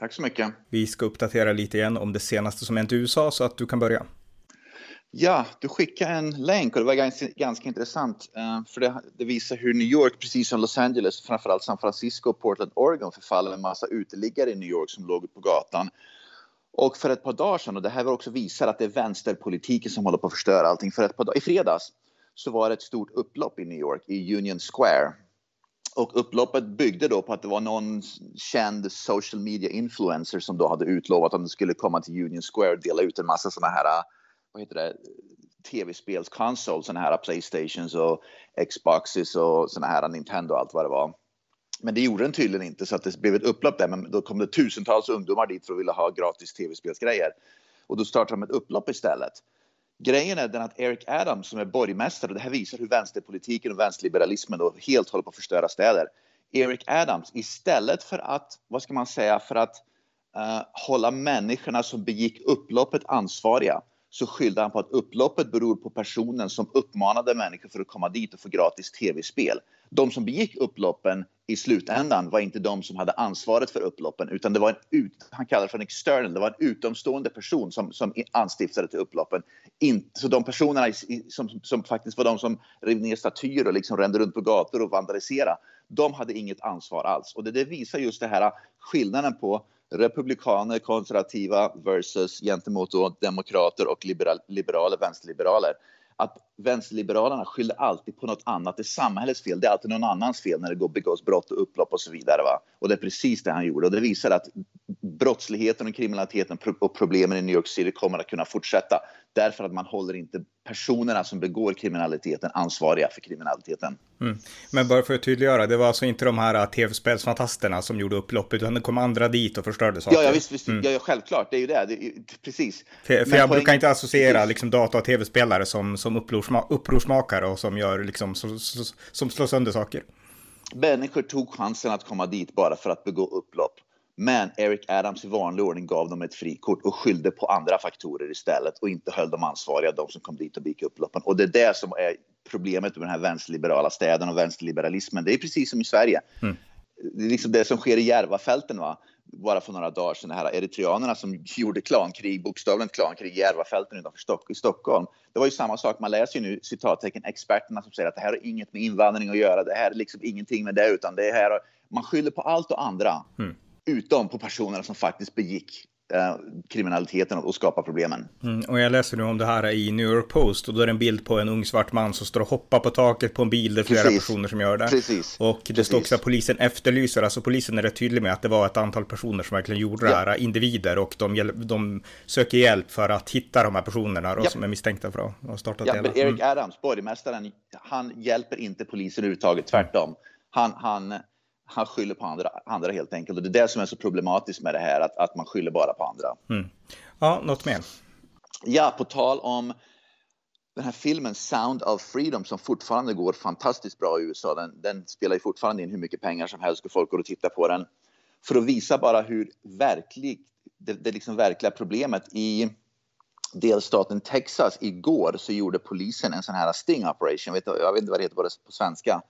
Tack så mycket. Vi ska uppdatera lite igen om det senaste som hänt i USA så att du kan börja. Ja, du skickade en länk och det var ganska, ganska intressant uh, för det, det, visar hur New York, precis som Los Angeles, framförallt San Francisco och Portland, Oregon förfaller en massa uteliggare i New York som låg på gatan. Och för ett par dagar sedan, och det här också visar att det är vänsterpolitiken som håller på att förstöra allting, för ett par dagar, i fredags så var det ett stort upplopp i New York, i Union Square och upploppet byggde då på att det var någon känd social media influencer som då hade utlovat att de skulle komma till Union Square och dela ut en massa sådana här, vad heter det, tv-spelskonsol, sådana här Playstations och Xboxes och sådana här Nintendo och allt vad det var. Men det gjorde den tydligen inte så att det blev ett upplopp där, men då kom det tusentals ungdomar dit för att vilja ha gratis tv-spelsgrejer. Och då startade de ett upplopp istället. Grejen är den att Eric Adams som är borgmästare, det här visar hur vänsterpolitiken och vänsterliberalismen då helt håller på att förstöra städer. Eric Adams, istället för att, vad ska man säga, för att uh, hålla människorna som begick upploppet ansvariga så skyllde han på att upploppet beror på personen som uppmanade människor för att komma dit och få gratis tv-spel. De som begick upploppen i slutändan var inte de som hade ansvaret för upploppen utan det var en ut, han kallar för en external, det var en utomstående person som, som anstiftade till upploppen. In, så de personerna som, som faktiskt var de som rev ner statyer och liksom rände runt på gator och vandaliserade, de hade inget ansvar alls. Och det, det visar just det här skillnaden på republikaner, konservativa versus gentemot demokrater och liberal, liberaler, vänsterliberaler att vänsterliberalerna skyller alltid på något annat. Det är samhällets fel. Det är alltid någon annans fel när det går begås brott och upplopp och så vidare. Va? Och det är precis det han gjorde. Och det visar att brottsligheten och kriminaliteten och problemen i New York City kommer att kunna fortsätta därför att man håller inte personerna som begår kriminaliteten ansvariga för kriminaliteten. Mm. Men bara för att tydliggöra, det var alltså inte de här tv-spelsfantasterna som gjorde upploppet, utan det kom andra dit och förstörde saker. Ja, ja visst, visst mm. ja, självklart, det är ju det, det är, precis. För, för jag poäng... brukar inte associera liksom, data och tv-spelare som, som upprorsmakare och som, gör, liksom, som, som slår sönder saker. Människor tog chansen att komma dit bara för att begå upplopp. Men Eric Adams i vanlig ordning gav dem ett frikort och skyllde på andra faktorer istället och inte höll dem ansvariga, de som kom dit och begick upploppen. Och det är det som är problemet med den här vänsterliberala städen och vänsterliberalismen. Det är precis som i Sverige. Mm. Det är liksom det som sker i Järvafälten, va? bara för några dagar sedan, de här eritreanerna som gjorde klankrig, bokstavligt klankrig i Järvafälten utanför Stock i Stockholm. Det var ju samma sak, man läser ju nu citattecken experterna som säger att det här har inget med invandring att göra, det här är liksom ingenting med det, utan det här, man skyller på allt och andra. Mm utom på personerna som faktiskt begick eh, kriminaliteten och skapa problemen. Mm, och jag läser nu om det här i New York Post och då är det en bild på en ung svart man som står och hoppar på taket på en bil. Det är flera Precis. personer som gör det. Precis. Och det Precis. står också att polisen efterlyser, alltså polisen är rätt tydlig med att det var ett antal personer som verkligen gjorde ja. det här, individer och de, de söker hjälp för att hitta de här personerna då, ja. som är misstänkta för att ha startat ja, det hela. Eric mm. Adams, borgmästaren, han hjälper inte polisen överhuvudtaget, tvärtom. Han, han han skyller på andra, andra helt enkelt. Och det är det som är så problematiskt med det här, att, att man skyller bara på andra. Mm. Ja, något mer? Ja, på tal om den här filmen Sound of Freedom som fortfarande går fantastiskt bra i USA. Den, den spelar ju fortfarande in hur mycket pengar som helst och folk går och tittar på den. För att visa bara hur verkligt, det, det liksom verkliga problemet i delstaten Texas igår så gjorde polisen en sån här sting operation. Jag vet, jag vet inte vad det heter på svenska.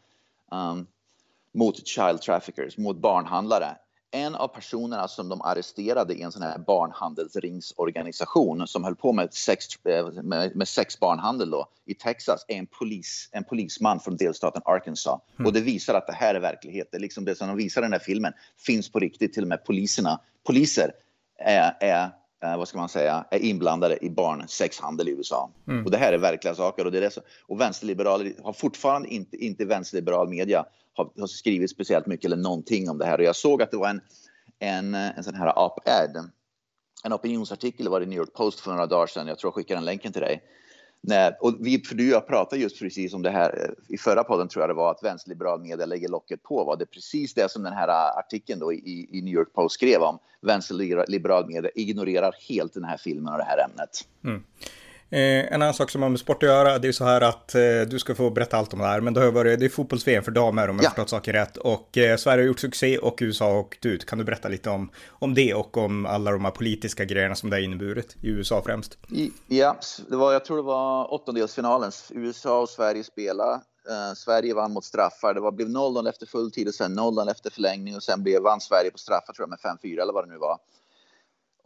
Um, mot child traffickers, mot barnhandlare. En av personerna som de arresterade i en sån här barnhandelsringsorganisation som höll på med sex, med, med sex barnhandel då, i Texas är en, polis, en polisman från delstaten Arkansas. Mm. Och det visar att det här är verklighet. Det, är liksom det som de visar i den här filmen finns på riktigt. Till och med poliserna, poliser är, är eh, vad ska man säga, är inblandade i barnsexhandel i USA. Mm. Och det här är verkliga saker. Och, det är det så, och vänsterliberaler har fortfarande inte, inte vänsterliberal media har, har skrivit speciellt mycket eller någonting om det här. Och jag såg att det var en, en, en sån här op-ed, en opinionsartikel var det i New York Post för några dagar sedan. Jag tror jag skickar den länken till dig. Nej, och vi, för du och jag pratade just precis om det här eh, i förra podden tror jag det var att vänsterliberal media lägger locket på. Var det precis det som den här eh, artikeln då i, i New York Post skrev om? Vänsterliberal media ignorerar helt den här filmen och det här ämnet. Mm. Eh, en annan sak som har med sport att göra, det är så här att eh, du ska få berätta allt om det här, men det har varit, det är fotbolls-VM för damer om jag ja. förstått saker rätt. Och eh, Sverige har gjort succé och USA har åkt ut. Kan du berätta lite om, om det och om alla de här politiska grejerna som det har inneburit i USA främst? I, ja, det var, jag tror det var åttondelsfinalen. USA och Sverige spelade. Eh, Sverige vann mot straffar. Det var, blev 0-0 efter full tid och sen 0-0 efter förlängning och sen blev, vann Sverige på straffar tror jag med 5-4 eller vad det nu var.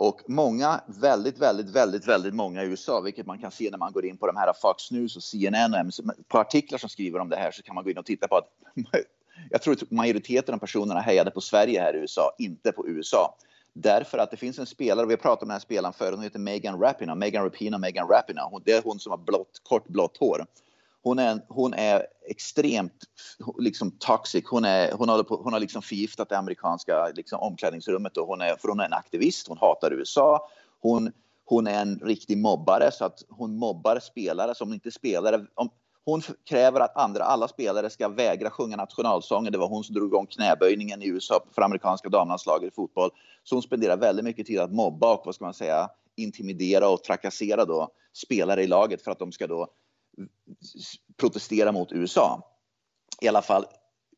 Och många, väldigt, väldigt, väldigt, väldigt många i USA, vilket man kan se när man går in på de här Fox News och CNN och på artiklar som skriver om det här så kan man gå in och titta på att jag tror att majoriteten av personerna hejade på Sverige här i USA, inte på USA. Därför att det finns en spelare, vi har pratat om den här spelaren förut, hon heter Megan Rapinoe, Megan Rapinoe, Megan Rapinoe. Det är hon som har blått, kort blått hår hon är, hon är extremt liksom, toxic. Hon, är, hon, håller på, hon har liksom förgiftat det amerikanska liksom, omklädningsrummet. Och hon är, för hon är en aktivist, hon hatar USA. Hon, hon är en riktig mobbare, så att hon mobbar spelare som inte spelar. Om, hon kräver att andra, alla spelare ska vägra sjunga nationalsången. Det var hon som drog igång knäböjningen i USA för amerikanska damlandslaget i fotboll. Så hon spenderar väldigt mycket tid att mobba och vad ska man säga, intimidera och trakassera då spelare i laget för att de ska då protestera mot USA. I alla fall,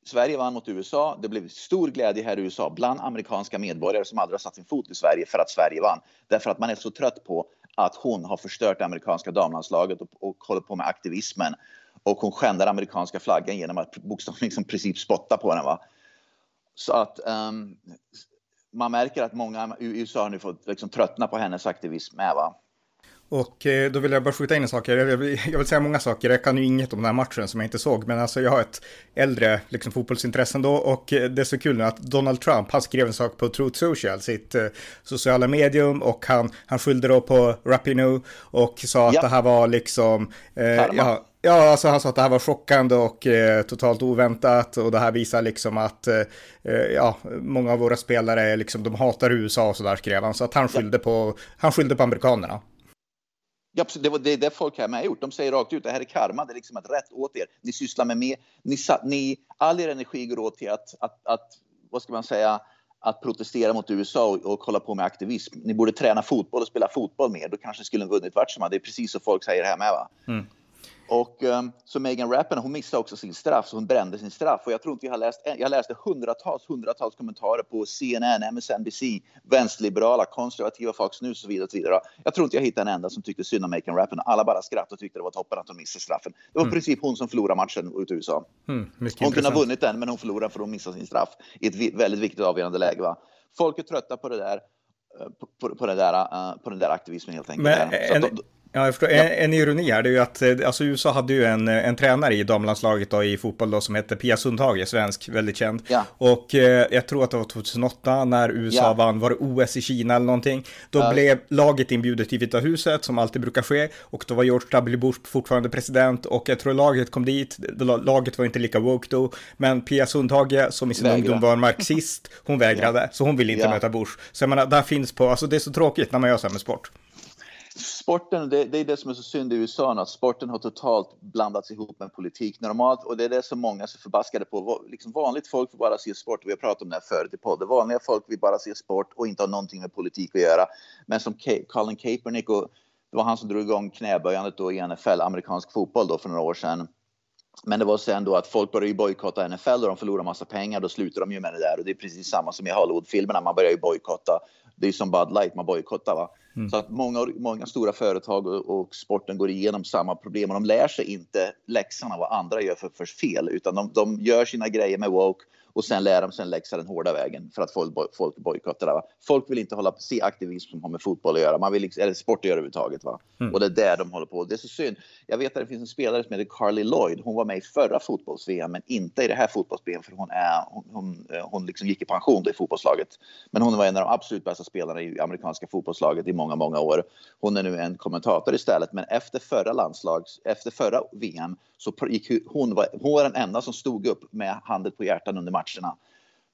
Sverige vann mot USA. Det blev stor glädje här i USA bland amerikanska medborgare som aldrig har satt sin fot i Sverige för att Sverige vann. Därför att man är så trött på att hon har förstört det amerikanska damlandslaget och, och håller på med aktivismen. Och hon skändar amerikanska flaggan genom att bokstavligen liksom princip spotta på den. Va? Så att um, man märker att många i USA har nu fått liksom tröttna på hennes aktivism med. Va? Och eh, då vill jag bara skjuta in en sak. Jag vill, jag vill säga många saker. Jag kan ju inget om den här matchen som jag inte såg. Men alltså jag har ett äldre liksom, fotbollsintresse ändå. Och eh, det är så kul nu att Donald Trump, han skrev en sak på Truth Social, sitt eh, sociala medium. Och han, han skyllde då på Rapinoe och sa att ja. det här var liksom... Eh, ja, Ja, alltså han sa att det här var chockande och eh, totalt oväntat och det här visar liksom att eh, ja, många av våra spelare liksom, de hatar USA och sådär skrev han. Så att han skyllde, på, han skyllde på amerikanerna. Ja, det, var, det är det folk här med har gjort. De säger rakt ut det här är karma, det är liksom ett rätt åt er. Ni sysslar med mer, ni, ni, all er energi går åt till att, att, att, vad ska man säga, att protestera mot USA och, och hålla på med aktivism. Ni borde träna fotboll och spela fotboll mer, då kanske ni skulle ha vunnit matcherna. Det är precis så folk säger här med. Va? Mm. Och um, så Megan Rapinoe, hon missade också sin straff, så hon brände sin straff. Och jag tror inte jag har läst, jag läste hundratals, hundratals kommentarer på CNN, MSNBC, vänsterliberala, konservativa Fox News och så vidare. Och så vidare. Jag tror inte jag hittade en enda som tyckte synd om Megan Rapinoe. Alla bara skrattade och tyckte det var toppen att hon missade straffen. Det var mm. princip hon som förlorade matchen ut i USA. Mm, hon kunde ha vunnit den, men hon förlorade för att hon missade sin straff i ett väldigt viktigt avgörande läge. Va? Folk är trötta på det där. Eh, på, på, på, där, uh, på den där aktivismen helt enkelt. Men, en, de, Ja, jag förstår. Ja. En, en, ironi här, det är ju att eh, alltså, USA hade ju en, en tränare i damlandslaget då, i fotboll då, som hette Pia Sundhage, svensk, väldigt känd. Ja. Och eh, jag tror att det var 2008 när USA ja. vann, var det OS i Kina eller någonting? Då blev laget inbjudet till Vita huset, som alltid brukar ske, och då var George W. Bush fortfarande president, och jag tror laget kom dit, laget var inte lika woke då, men Pia Sundhage, som i sin Vägra. ungdom var marxist, hon vägrade, så hon ville inte möta Bush. Så jag menar, där finns på, alltså det är så tråkigt när man gör så här med sport sporten, det, det, är det som är så synd i USA, att sporten har totalt blandats ihop med politik normalt och det är det som många är så förbaskade på. Liksom vanligt folk får bara se sport, vi har pratat om det här förut i podden. Vanliga folk vill bara se sport och inte ha någonting med politik att göra. Men som Colin Kaepernick, och det var han som drog igång knäböjandet då i NFL, amerikansk fotboll då för några år sedan. Men det var sen då att folk började bojkotta NFL och de förlorade massa pengar. Då slutar de ju med det där och det är precis samma som i Hollywoodfilmerna. Man börjar ju bojkotta. Det är som Bud Light, man bojkottar va. Mm. Så att många, många stora företag och, och, sporten går igenom samma problem och de lär sig inte läxan av vad andra gör för, för fel utan de, de gör sina grejer med woke och sen lär de sig läxa den hårda vägen för att folk, bojkottar. Folk vill inte hålla på se aktivism som har med fotboll att göra, man vill, liksom, eller sport att göra överhuvudtaget. Va? Mm. Och det är där de håller på. Det är så synd. Jag vet att det finns en spelare som heter Carly Lloyd. Hon var med i förra fotbolls-VM, men inte i det här fotbolls-VM för hon, är, hon, hon, hon liksom gick i pension i fotbollslaget. Men hon var en av de absolut bästa spelarna i amerikanska fotbollslaget i många, många år. Hon är nu en kommentator istället, men efter förra landslags, efter förra VM så gick hon, var, hon var den enda som stod upp med handen på hjärtan under matcherna.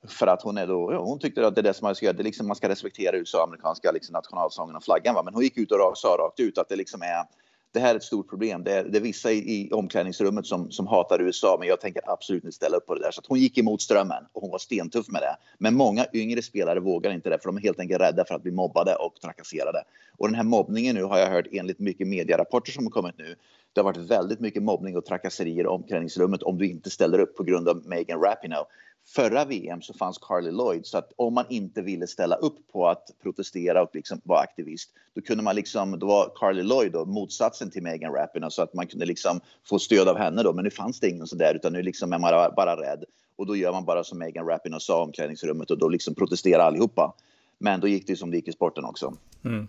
För att hon är då, ja, hon tyckte att det är det som man ska göra, det liksom, man ska respektera USA amerikanska liksom, nationalsången och flaggan. Va? Men hon gick ut och sa rakt ut att det liksom är det här är ett stort problem. Det är, det är vissa i, i omklädningsrummet som, som hatar USA, men jag tänker absolut inte ställa upp på det där. Så hon gick emot strömmen och hon var stentuff med det. Men många yngre spelare vågar inte det, för de är helt enkelt rädda för att bli mobbade och trakasserade. Och den här mobbningen nu har jag hört enligt mycket medierapporter som har kommit nu. Det har varit väldigt mycket mobbning och trakasserier i omklädningsrummet om du inte ställer upp på grund av Megan Rapinoe förra VM så fanns Carly Lloyd så att om man inte ville ställa upp på att protestera och liksom vara aktivist då kunde man liksom, då var Carly Lloyd då motsatsen till Megan Rapinoe så att man kunde liksom få stöd av henne då men nu fanns det ingen sådär utan nu liksom är man bara, rädd och då gör man bara som Megan Rapinoe sa i omklädningsrummet och då liksom protesterar allihopa. Men då gick det som det gick i sporten också. Mm.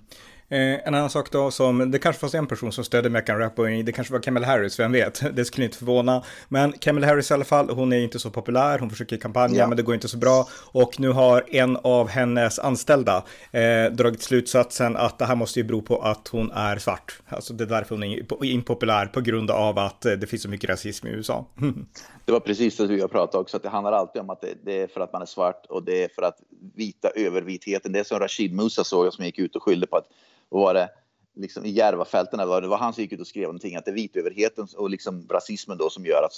Eh, en annan sak då som, det kanske fanns en person som stödde Mekan Rapinoe, det kanske var Kamala Harris, vem vet, det skulle inte förvåna. Men Kamala Harris i alla fall, hon är inte så populär, hon försöker kampanja ja. men det går inte så bra. Och nu har en av hennes anställda eh, dragit slutsatsen att det här måste ju bero på att hon är svart. Alltså det är därför hon är impopulär, på grund av att eh, det finns så mycket rasism i USA. det var precis det jag pratade också, att det handlar alltid om att det, det, är för att man är svart och det är för att vita övervitheten, det är som Rashid Musa såg jag som gick ut och skyllde på att var det, liksom i Järvafälten, det var han som gick ut och skrev någonting, att det är vitöverheten och liksom rasismen då som gör att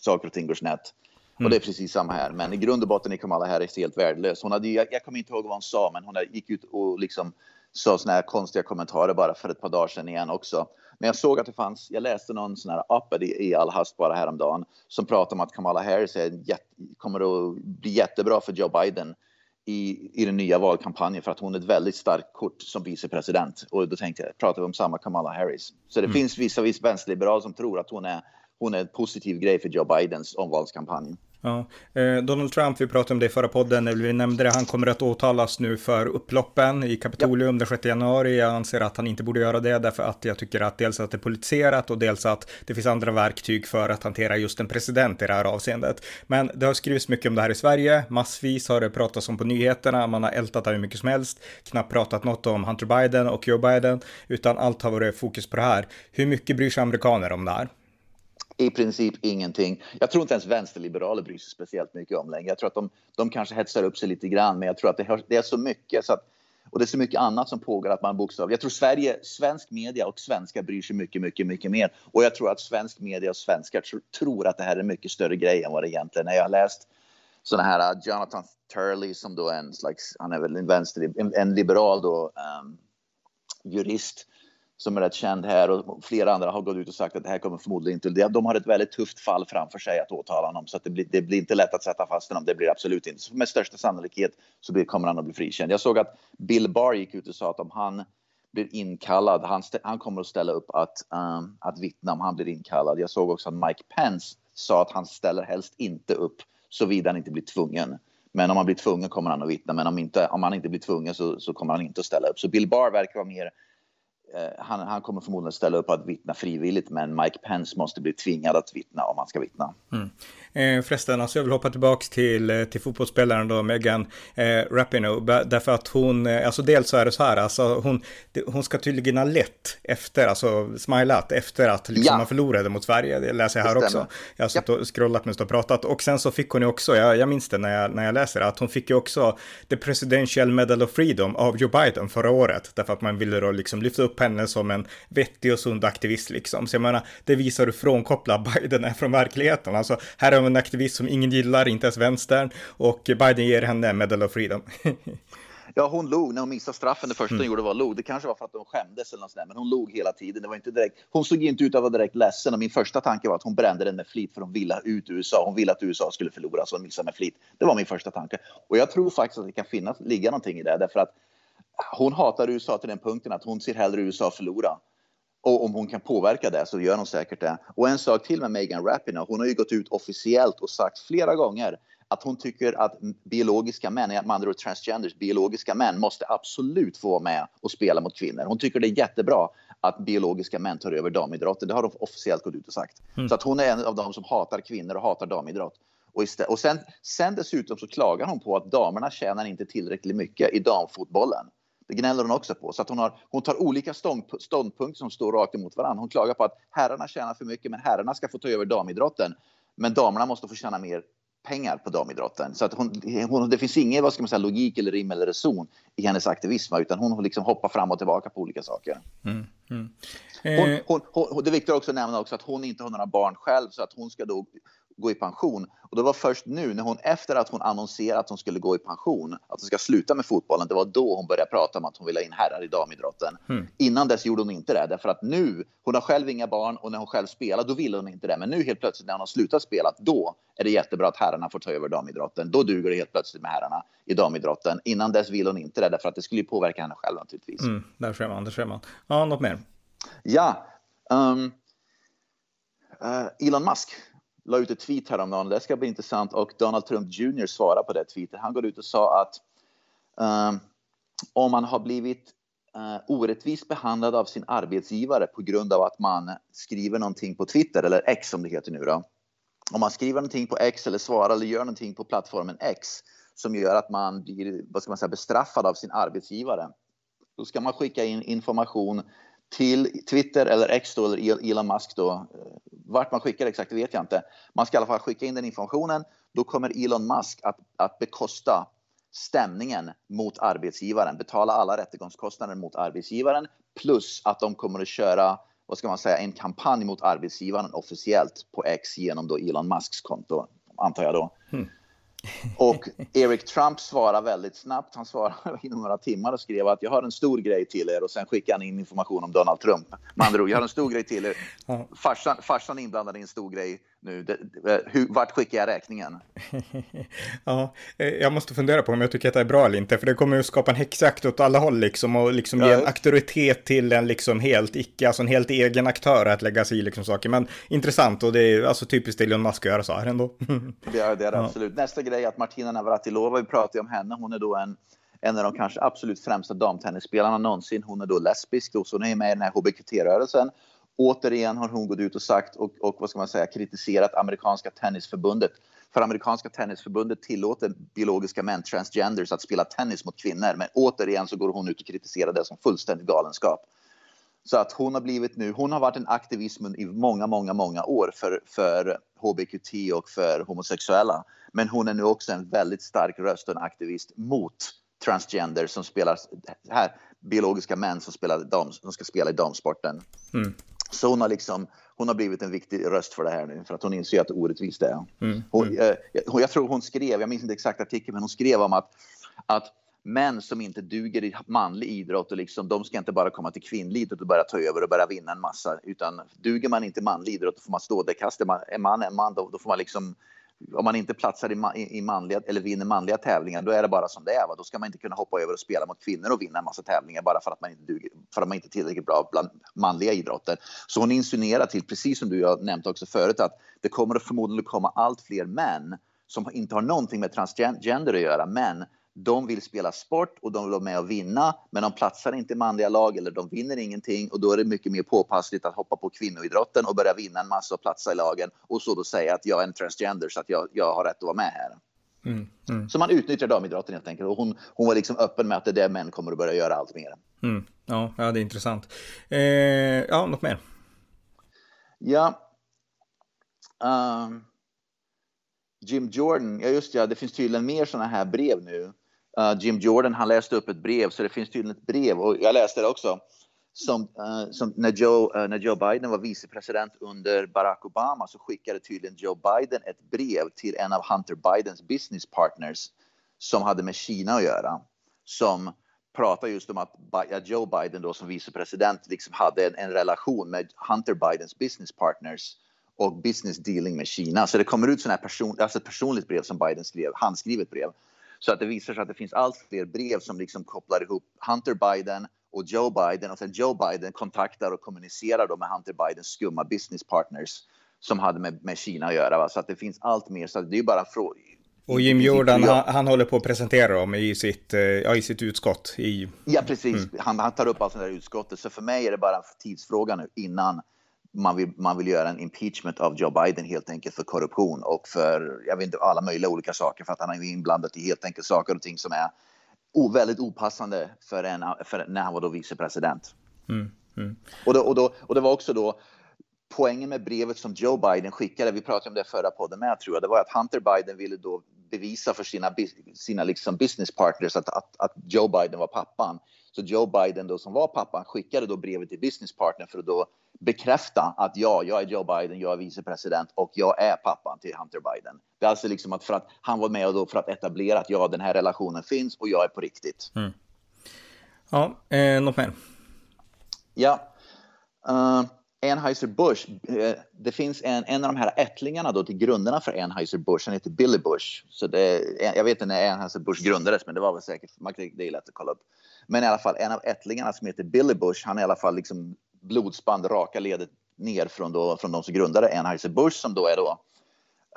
saker och ting går snett. Mm. Och det är precis samma här. Men i grund och botten är Kamala Harris helt värdelös. Hon hade, jag, jag kommer inte ihåg vad hon sa, men hon gick ut och liksom sa såna här konstiga kommentarer bara för ett par dagar sedan igen också. Men jag såg att det fanns, jag läste någon sån här app i, i all hast bara häromdagen som pratar om att Kamala Harris är, kommer att bli jättebra för Joe Biden i, i den nya valkampanjen för att hon är ett väldigt starkt kort som vicepresident. Och då tänkte jag, pratar vi om samma Kamala Harris. Så det mm. finns vissa, vissa vänsterliberaler som tror att hon är, hon är en positiv grej för Joe Bidens omvalskampanj. Ja. Eh, Donald Trump, vi pratade om det i förra podden, när vi nämnde det, han kommer att åtalas nu för upploppen i Kapitolium ja. den 6 januari. Jag anser att han inte borde göra det därför att jag tycker att dels att det är politiserat och dels att det finns andra verktyg för att hantera just en president i det här avseendet. Men det har skrivits mycket om det här i Sverige, massvis har det pratats om på nyheterna, man har ältat det hur mycket som helst, knappt pratat något om Hunter Biden och Joe Biden, utan allt har varit fokus på det här. Hur mycket bryr sig amerikaner om det här? I princip ingenting. Jag tror inte ens vänsterliberaler bryr sig speciellt mycket om längre. Jag tror att de, de kanske hetsar upp sig lite grann, men jag tror att det, hör, det är så mycket så att, och det är så mycket annat som pågår att man bokstavligen... Jag tror Sverige, svensk media och svenskar bryr sig mycket, mycket, mycket mer. Och jag tror att svensk media och svenskar tr tror att det här är en mycket större grej än vad det egentligen är. Jag har läst sådana här uh, Jonathan Turley som då är en slags, han är väl en vänster, en, en liberal då, um, jurist som är rätt känd här och flera andra har gått ut och sagt att det här kommer förmodligen inte... De har ett väldigt tufft fall framför sig att åtala honom så att det, blir, det blir inte lätt att sätta fast honom. Det blir absolut inte. Så med största sannolikhet så blir, kommer han att bli frikänd. Jag såg att Bill Barr gick ut och sa att om han blir inkallad, han, han kommer att ställa upp att, um, att vittna om han blir inkallad. Jag såg också att Mike Pence sa att han ställer helst inte upp såvida han inte blir tvungen. Men om han blir tvungen kommer han att vittna, men om, inte, om han inte blir tvungen så, så kommer han inte att ställa upp. Så Bill Barr verkar vara mer han, han, kommer förmodligen ställa upp att vittna frivilligt, men Mike Pence måste bli tvingad att vittna om han ska vittna. Mm. Eh, förresten, alltså jag vill hoppa tillbaka till, eh, till fotbollsspelaren då, Megan eh, Rapinoe, därför att hon, eh, alltså dels så är det så här, alltså hon, hon ska tydligen ha lett efter, alltså smilat efter att liksom ja. man förlorade mot Sverige, det läser jag här också. Jag har suttit och scrollat mest och pratat, och sen så fick hon ju också, jag, jag minns det när jag, när jag läser att hon fick ju också The Presidential Medal of Freedom av Joe Biden förra året, därför att man ville då liksom lyfta upp henne som en vettig och sund aktivist liksom. Så jag menar, det visar hur frånkopplad Biden är från verkligheten. Alltså, här är en aktivist som ingen gillar, inte ens vänstern, och Biden ger henne Medal of Freedom. Ja, hon log när hon missade straffen. Det första mm. hon gjorde var log. Det kanske var för att hon skämdes eller något sådär, men hon log hela tiden. Det var inte direkt. Hon såg inte ut att vara direkt ledsen och min första tanke var att hon brände den med flit för hon ville ut USA. Hon ville att USA skulle förlora så hon missade med flit. Det var min första tanke och jag tror faktiskt att det kan finnas ligga någonting i det därför att hon hatar USA till den punkten att hon ser hellre USA förlora. Och om hon kan påverka det så gör hon säkert det. Och en sak till med Megan Rapinoe. Hon har ju gått ut officiellt och sagt flera gånger att hon tycker att biologiska män, med andra ord transgenders, biologiska män måste absolut få vara med och spela mot kvinnor. Hon tycker det är jättebra att biologiska män tar över damidrotten. Det har hon officiellt gått ut och sagt. Mm. Så att hon är en av dem som hatar kvinnor och hatar damidrott. Och, och sen, sen dessutom så klagar hon på att damerna tjänar inte tillräckligt mycket i damfotbollen. Det gnäller hon också på. Så att hon, har, hon tar olika ståndpunkter som står rakt emot varandra. Hon klagar på att herrarna tjänar för mycket men herrarna ska få ta över damidrotten. Men damerna måste få tjäna mer pengar på damidrotten. Så att hon, hon, det finns ingen vad ska man säga, logik eller rim eller reson i hennes aktivism, utan hon liksom hoppar fram och tillbaka på olika saker. Mm, mm. Eh. Hon, hon, det är viktigt också att nämna också att hon inte har några barn själv, så att hon ska då gå i pension. Och det var först nu när hon efter att hon annonserade att hon skulle gå i pension, att hon ska sluta med fotbollen, det var då hon började prata om att hon ville ha in herrar i damidrotten. Mm. Innan dess gjorde hon inte det, därför att nu, hon har själv inga barn och när hon själv spelar, då ville hon inte det. Men nu helt plötsligt när hon har slutat spela, då är det jättebra att herrarna får ta över damidrotten. Då duger det helt plötsligt med herrarna i damidrotten. Innan dess vill hon inte det, därför att det skulle ju påverka henne själv naturligtvis. Mm, där ser man, där ser man. Ja, något mer? Ja. Um, uh, Elon Musk la ut ett tweet häromdagen. Det ska bli intressant och Donald Trump Jr svarar på det tweetet. Han går ut och sa att um, om man har blivit uh, orättvist behandlad av sin arbetsgivare på grund av att man skriver någonting på Twitter eller X som det heter nu då. Om man skriver någonting på X eller svarar eller gör någonting på plattformen X som gör att man blir vad ska man säga, bestraffad av sin arbetsgivare. Då ska man skicka in information till Twitter eller X då, eller Elon Musk då. Eh, vart man skickar exakt det vet jag inte. Man ska i alla fall skicka in den informationen. Då kommer Elon Musk att, att bekosta stämningen mot arbetsgivaren, betala alla rättegångskostnader mot arbetsgivaren plus att de kommer att köra vad ska man säga, en kampanj mot arbetsgivaren officiellt på X genom då Elon Musks konto, antar jag då. Mm. Och Eric Trump svarade väldigt snabbt. Han svarade inom några timmar och skrev att jag har en stor grej till er och sen skickade han in information om Donald Trump. Med andra ord, jag har en stor grej till er. Farsan, farsan är inblandad i en stor grej nu. Det, hur, vart skickar jag räkningen? ja, eh, jag måste fundera på om jag tycker att det är bra eller inte, för det kommer ju skapa en häxjakt åt alla håll liksom och liksom ja. ge en auktoritet till en liksom helt icke, alltså en helt egen aktör att lägga sig i liksom saker. Men intressant och det är alltså typiskt Elon Musk att göra så här ändå. det är det, är det absolut. Nästa grej är att Martina Navratilova, vi pratar ju om henne, hon är då en en av de kanske absolut främsta damtennisspelarna någonsin. Hon är då lesbisk, och så hon är med i den här hbqt-rörelsen. Återigen har hon gått ut och sagt och, och vad ska man säga, kritiserat amerikanska tennisförbundet. För amerikanska tennisförbundet tillåter biologiska män, transgenders, att spela tennis mot kvinnor. Men återigen så går hon ut och kritiserar det som fullständig galenskap. Så att hon har blivit nu, hon har varit en aktivist i många, många, många år för, för HBQT och för homosexuella. Men hon är nu också en väldigt stark röst och en aktivist mot transgender som spelar här, biologiska män som, spelar dam, som ska spela i damsporten. Mm. Så hon har, liksom, hon har blivit en viktig röst för det här nu, för att hon inser att orättvist det är. Mm. Hon, mm. eh, jag tror hon skrev, jag minns inte exakt artikeln, men hon skrev om att, att män som inte duger i manlig idrott, och liksom, de ska inte bara komma till kvinnlig idrott och börja ta över och börja vinna en massa, utan duger man inte i manlig idrott, då får man stå där, kastar man, är man en man, då, då får man liksom om man inte platsar i, i manliga, eller vinner manliga tävlingar, då är det bara som det är. Va? Då ska man inte kunna hoppa över och spela mot kvinnor och vinna en massa tävlingar bara för att man inte, duger, för att man inte är tillräckligt bra bland manliga idrotter. Så hon insinuerar till, precis som du har nämnt också förut, att det kommer att förmodligen komma allt fler män som inte har någonting med transgender att göra, men de vill spela sport och de vill vara med och vinna, men de platsar inte i manliga lag eller de vinner ingenting och då är det mycket mer påpassligt att hoppa på kvinnoidrotten och börja vinna en massa och platsa i lagen och så då säga att jag är en transgender så att jag, jag har rätt att vara med här. Mm, mm. Så man utnyttjar damidrotten helt enkelt och hon, hon var liksom öppen med att det är det män kommer att börja göra allt mer. Mm. Ja, ja, det är intressant. Eh, ja, något mer? Ja. Um, Jim Jordan, ja just ja, det finns tydligen mer sådana här brev nu uh, Jim Jordan, han läste upp ett brev, så det finns tydligen ett brev och jag läste det också. Som, uh, som när, Joe, uh, när Joe Biden var vicepresident under Barack Obama så skickade tydligen Joe Biden ett brev till en av Hunter Bidens business partners som hade med Kina att göra. Som pratar just om att Joe Biden då som vicepresident liksom hade en, en relation med Hunter Bidens business partners och business dealing med Kina. Så det kommer ut sådana här person, alltså ett personligt brev som Biden skrev, handskrivet brev så att det visar sig att det finns allt fler brev som liksom kopplar ihop Hunter Biden och Joe Biden och sen Joe Biden kontaktar och kommunicerar då med Hunter Bidens skumma business partners som hade med, med Kina att göra. Va? Så att det finns allt mer. Så det är bara frågor. Och Jim Jordan, han, han, håller på att presentera dem i sitt, eh, ja, i sitt utskott. I... Ja, precis. Mm. Han, han, tar upp allt sånt där utskottet. Så för mig är det bara en tidsfråga nu innan man vill, man vill göra en impeachment av Joe Biden helt enkelt för korruption och för jag vet inte, alla möjliga olika saker för att han är inblandad i helt enkelt saker och ting som är väldigt opassande för, en, för när han var då vicepresident. Mm, mm. Och, då, och, då, och det var också då poängen med brevet som Joe Biden skickade, vi pratade om det förra podden med tror jag, det var att Hunter Biden ville då bevisa för sina, sina liksom business partners att, att, att Joe Biden var pappan. Så Joe Biden då som var pappan skickade då brevet till business partner för att då bekräfta att ja, jag är Joe Biden, jag är vicepresident och jag är pappan till Hunter Biden. Det är alltså liksom att för att han var med och då för att etablera att ja, den här relationen finns och jag är på riktigt. Mm. Ja, eh, något mer? Ja. Uh, Anheuser-Busch, eh, det finns en, en av de här ättlingarna då till grundarna för Anheuser-Busch, han heter Billy Bush. Så det, jag vet inte när Anheuser-Busch grundades, men det var väl säkert, det är lätt att kolla upp. Men i alla fall en av ättlingarna som heter Billy Bush, han är i alla fall liksom blodsband raka ledet ner från, då, från de som grundade Anheuser-Busch som då är då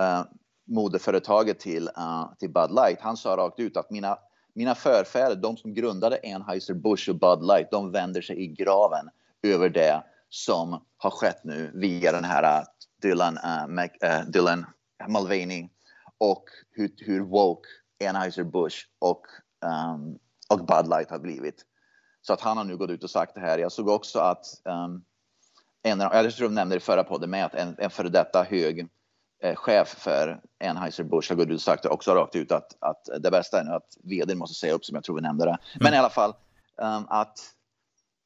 uh, moderföretaget till, uh, till Bud Light. Han sa rakt ut att mina, mina förfäder, de som grundade Anheuser-Busch och Bud Light, de vänder sig i graven över det som har skett nu via den här eh, Dylan, uh, Mac, uh, Dylan Mulvaney och hur, hur woke Anheuser-Busch och, um, och Bud Light har blivit. Så att han har nu gått ut och sagt det här. Jag såg också att um, en, jag tror de nämnde det i förra podden med att en, en före detta hög eh, chef för Anheuser-Busch har gått ut och sagt också rakt ut att, att det bästa är nu att vd måste säga upp som jag tror vi nämnde det. Men mm. i alla fall um, att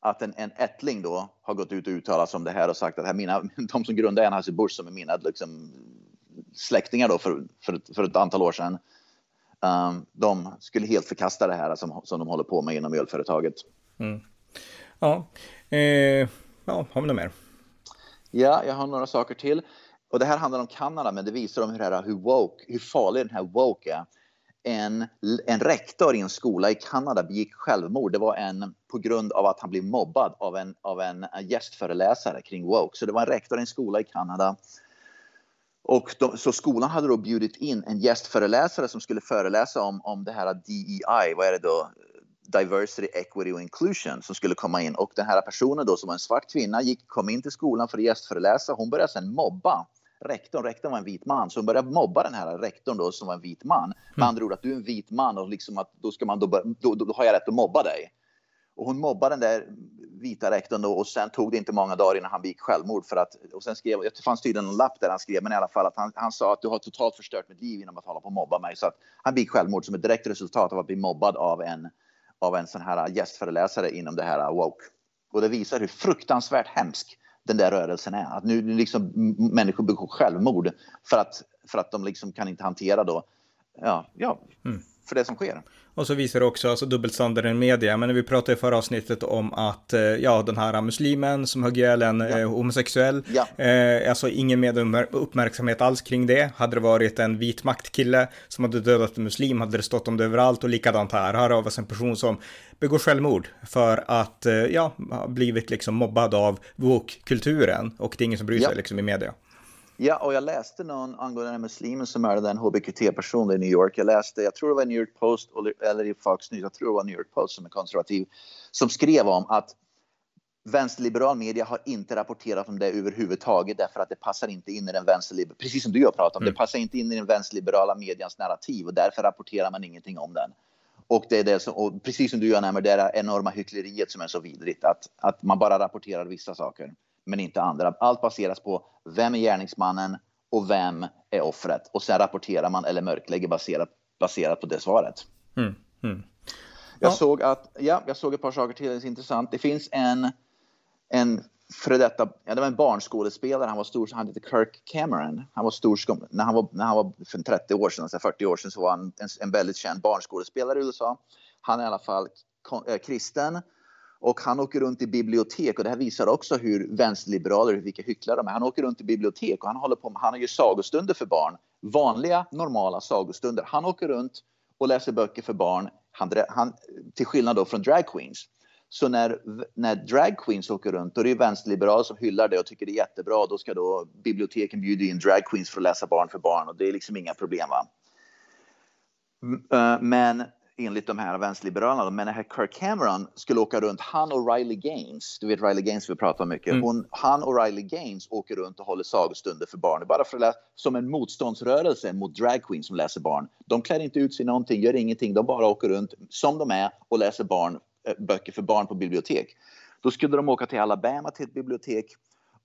att en, en ättling då har gått ut och uttalat sig om det här och sagt att här mina, de som grundade Anheuser-Busch som är mina liksom, släktingar då för, för, för ett antal år sedan. Um, de skulle helt förkasta det här som, som de håller på med inom ölföretaget. Mm. Ja, eh, ja, har vi något mer? Ja, jag har några saker till. Och det här handlar om Kanada, men det visar om hur, här, hur, woke, hur farlig den här woke är en, en rektor i en skola i Kanada begick självmord. Det var en på grund av att han blev mobbad av en, av en gästföreläsare kring woke. Så det var en rektor i en skola i Kanada. Och de, så skolan hade då bjudit in en gästföreläsare som skulle föreläsa om, om det här DEI, vad är det då? Diversity, Equity och Inclusion som skulle komma in. Och den här personen då som var en svart kvinna gick, kom in till skolan för att gästföreläsa. Hon började sedan mobba rektorn, rektorn var en vit man, så hon började mobba den här rektorn då som var en vit man. Med mm. andra ord att du är en vit man och liksom att då ska man då, då, då, då har jag rätt att mobba dig. Och hon mobbade den där vita rektorn då och sen tog det inte många dagar innan han begick självmord för att och sen skrev, det fanns tydligen en lapp där han skrev, men i alla fall att han, han sa att du har totalt förstört mitt liv genom att hålla på och mobba mig så att han begick självmord som ett direkt resultat av att bli mobbad av en av en sån här gästföreläsare inom det här woke. Och det visar hur fruktansvärt hemsk den där rörelsen är. Att nu liksom människor begår självmord för att, för att de liksom kan inte hantera då, ja, ja mm för det som sker. Och så visar det också alltså dubbelstandarden i media. Men när vi pratade i förra avsnittet om att eh, ja, den här muslimen som högg ihjäl en ja. eh, homosexuell, ja. eh, alltså ingen med uppmärksamhet alls kring det. Hade det varit en vit maktkille som hade dödat en muslim hade det stått om det överallt och likadant här. Här har vi en person som begår självmord för att eh, ja, blivit liksom mobbad av woke-kulturen och det är ingen som bryr sig liksom i media. Ja, och jag läste någon angående den muslimen som mördade en hbqt-person i New York. Jag läste, jag tror det var New York Post eller i Fox News, jag tror det var New York Post som är konservativ, som skrev om att vänsterliberal media har inte rapporterat om det överhuvudtaget därför att det passar inte in i den vänsterliberala, precis som du har pratat om, mm. det passar inte in i den vänsterliberala medians narrativ och därför rapporterar man ingenting om den. Och det är det som, precis som du gör nämmer, det är det enorma hyckleriet som är så vidrigt, att, att man bara rapporterar vissa saker men inte andra. Allt baseras på vem är gärningsmannen och vem är offret och sen rapporterar man eller mörklägger baserat, baserat på det svaret. Mm, mm. Jag, ja. såg att, ja, jag såg ett par saker till, det är intressant. Det finns en, en före detta, ja, det var en barnskådespelare, han var stor, han hette Kirk Cameron. Han var stor, när han var, när han var för 30 år sedan, 40 år sedan så var han en, en väldigt känd barnskådespelare i USA. Han är i alla fall eh, kristen och han åker runt i bibliotek och det här visar också hur vänsterliberaler, vilka hycklare de är. Han åker runt i bibliotek och han håller på med, han har ju sagostunder för barn. Vanliga, normala sagostunder. Han åker runt och läser böcker för barn, han, han, till skillnad då från drag queens. Så när, när drag queens åker runt, då är det ju vänsterliberaler som hyllar det och tycker det är jättebra. Då ska då biblioteken bjuda in drag queens för att läsa barn för barn och det är liksom inga problem. Va? Men enligt de här vänsterliberalerna, men när Kirk Cameron skulle åka runt, han och Riley Gaines, du vet Riley Gaines vi pratar om mycket, mm. Hon, han och Riley Gaines åker runt och håller sagostunder för barn, bara för att läsa, som en motståndsrörelse mot drag queens som läser barn. De klär inte ut sig någonting, gör ingenting, de bara åker runt som de är och läser barn, äh, böcker för barn på bibliotek. Då skulle de åka till Alabama till ett bibliotek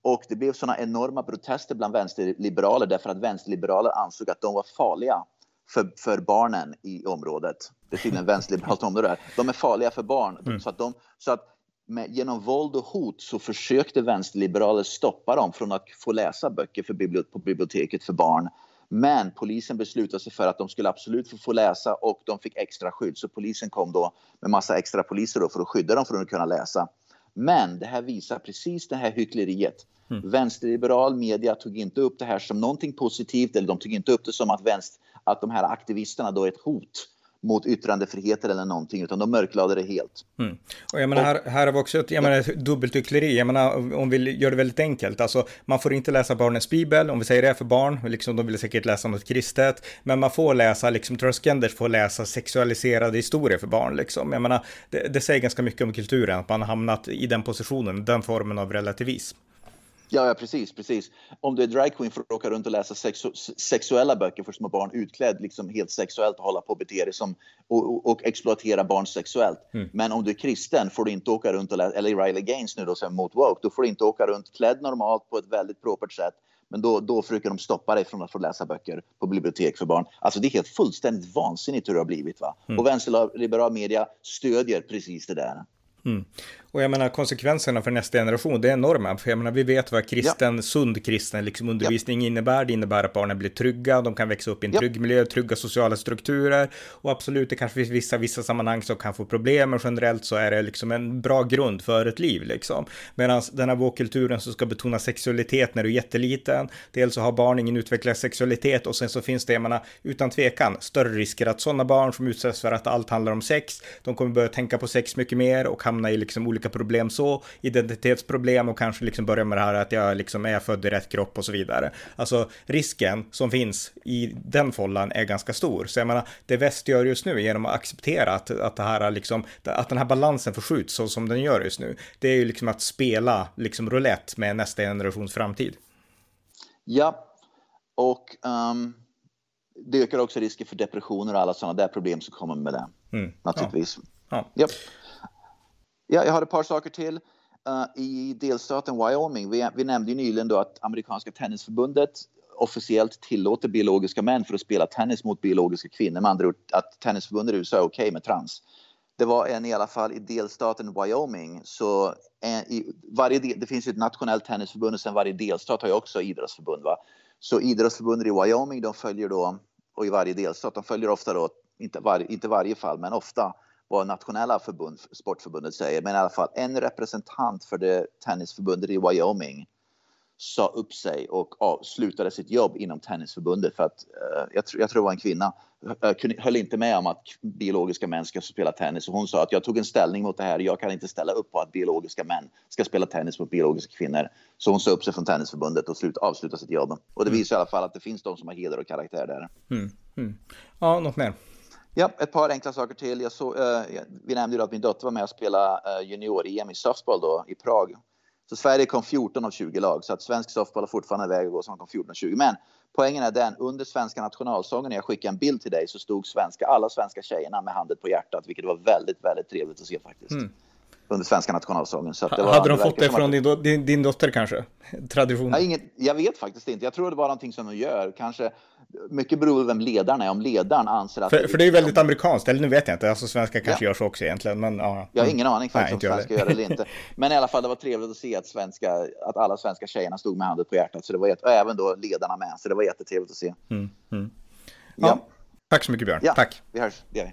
Och det blev sådana enorma protester bland vänsterliberaler därför att vänsterliberaler ansåg att de var farliga för, för barnen i området. Det är tydligen vänsterliberalt område där. De är farliga för barn. Mm. Så att, de, så att med, genom våld och hot så försökte vänsterliberaler stoppa dem från att få läsa böcker för bibliot på biblioteket för barn. Men polisen beslutade sig för att de skulle absolut få, få läsa och de fick extra skydd. Så polisen kom då med massa extra poliser då för att skydda dem från att kunna läsa. Men det här visar precis det här hyckleriet. Mm. Vänsterliberal media tog inte upp det här som någonting positivt eller de tog inte upp det som att, vänster, att de här aktivisterna då är ett hot mot yttrandefriheten eller någonting, utan de mörklade det helt. Mm. Och jag menar, här, här har vi också ett jag menar, dubbeltyckleri. Jag menar, om vi gör det väldigt enkelt, alltså man får inte läsa barnens bibel, om vi säger det för barn, liksom, de vill säkert läsa något kristet, men man får läsa, liksom transgenders får läsa sexualiserade historier för barn, liksom. Jag menar, det, det säger ganska mycket om kulturen, att man har hamnat i den positionen, den formen av relativism. Ja, ja, precis, precis. Om du är dragqueen får du åka runt och läsa sexu sexuella böcker för små barn utklädd liksom helt sexuellt och hålla på och bete dig som och, och, och exploatera barn sexuellt. Mm. Men om du är kristen får du inte åka runt och läsa, eller Riley Gaines nu då som mot woke, då får du inte åka runt klädd normalt på ett väldigt propert sätt. Men då, då försöker de stoppa dig från att få läsa böcker på bibliotek för barn. Alltså det är helt fullständigt vansinnigt hur det har blivit. Va? Mm. Och vänsterliberal media stödjer precis det där. Mm. Och jag menar konsekvenserna för nästa generation, det är enorma. För jag menar, vi vet vad kristen, ja. sund kristen liksom, undervisning ja. innebär. Det innebär att barnen blir trygga, de kan växa upp i en ja. trygg miljö, trygga sociala strukturer. Och absolut, det kanske finns vissa, vissa sammanhang som kan få problem, men generellt så är det liksom en bra grund för ett liv. Liksom. Medan den här vågkulturen som ska betona sexualitet när du är jätteliten, dels så har barn ingen utvecklad sexualitet och sen så finns det, jag menar, utan tvekan, större risker att sådana barn som utsätts för att allt handlar om sex, de kommer börja tänka på sex mycket mer och hamna i liksom olika olika problem så, identitetsproblem och kanske liksom börja med det här att jag liksom är född i rätt kropp och så vidare. Alltså risken som finns i den follan är ganska stor. Så jag menar, det väst gör just nu genom att acceptera att, att det här liksom, att den här balansen förskjuts så som den gör just nu, det är ju liksom att spela liksom roulette med nästa generations framtid. Ja, och um, det ökar också risken för depressioner och alla sådana där problem som kommer med det. Mm, naturligtvis. Ja. Ja. Yep. Ja, jag har ett par saker till. Uh, I delstaten Wyoming, vi, vi nämnde ju nyligen då att amerikanska tennisförbundet officiellt tillåter biologiska män för att spela tennis mot biologiska kvinnor. Med andra ord att tennisförbundet i USA är okej okay med trans. Det var en i alla fall i delstaten Wyoming. Så en, i varje del, det finns ju ett nationellt tennisförbund och sen varje delstat har ju också idrottsförbund. Va? Så idrottsförbundet i Wyoming de följer då, och i varje delstat, de följer ofta då, inte, var, inte varje fall, men ofta vad nationella förbund, sportförbundet säger, men i alla fall en representant för det tennisförbundet i Wyoming sa upp sig och slutade sitt jobb inom tennisförbundet för att uh, jag, tr jag tror det var en kvinna uh, höll inte med om att biologiska män ska spela tennis och hon sa att jag tog en ställning mot det här. Jag kan inte ställa upp på att biologiska män ska spela tennis mot biologiska kvinnor. Så hon sa upp sig från tennisförbundet och slut, avslutade sitt jobb. Och det mm. visar i alla fall att det finns de som har heder och karaktär där. Mm. Mm. Ja, något mer? Ja, ett par enkla saker till. Jag så, uh, vi nämnde ju att min dotter var med och spelade uh, junior-EM i softball då, i Prag. Så Sverige kom 14 av 20 lag, så att svensk softball har fortfarande väg att gå som kom 14 av 20. Men poängen är den, under svenska nationalsången, när jag skickade en bild till dig, så stod svenska, alla svenska tjejerna med handen på hjärtat, vilket var väldigt, väldigt trevligt att se faktiskt. Mm under svenska nationalsången. Så det var, Hade de det fått det från din, do, din, din, dotter kanske? Tradition? Ja, inget, jag vet faktiskt inte. Jag tror det var någonting som de gör. Kanske, mycket beror på vem ledaren är. Om ledaren anser att... För det, för det är ju väldigt amerikanskt, eller nu vet jag inte. Alltså svenska kanske ja. gör så också egentligen. Men, ja. Jag har ingen aning faktiskt Nej, om svenska gör det eller inte. Men i alla fall, det var trevligt att se att, svenska, att alla svenska tjejerna stod med handen på hjärtat. Så det var, och även då ledarna med. Så det var jättetrevligt att se. Mm, mm. Ja. ja. Tack så mycket Björn. Ja, Tack. Vi hörs. Det gör vi.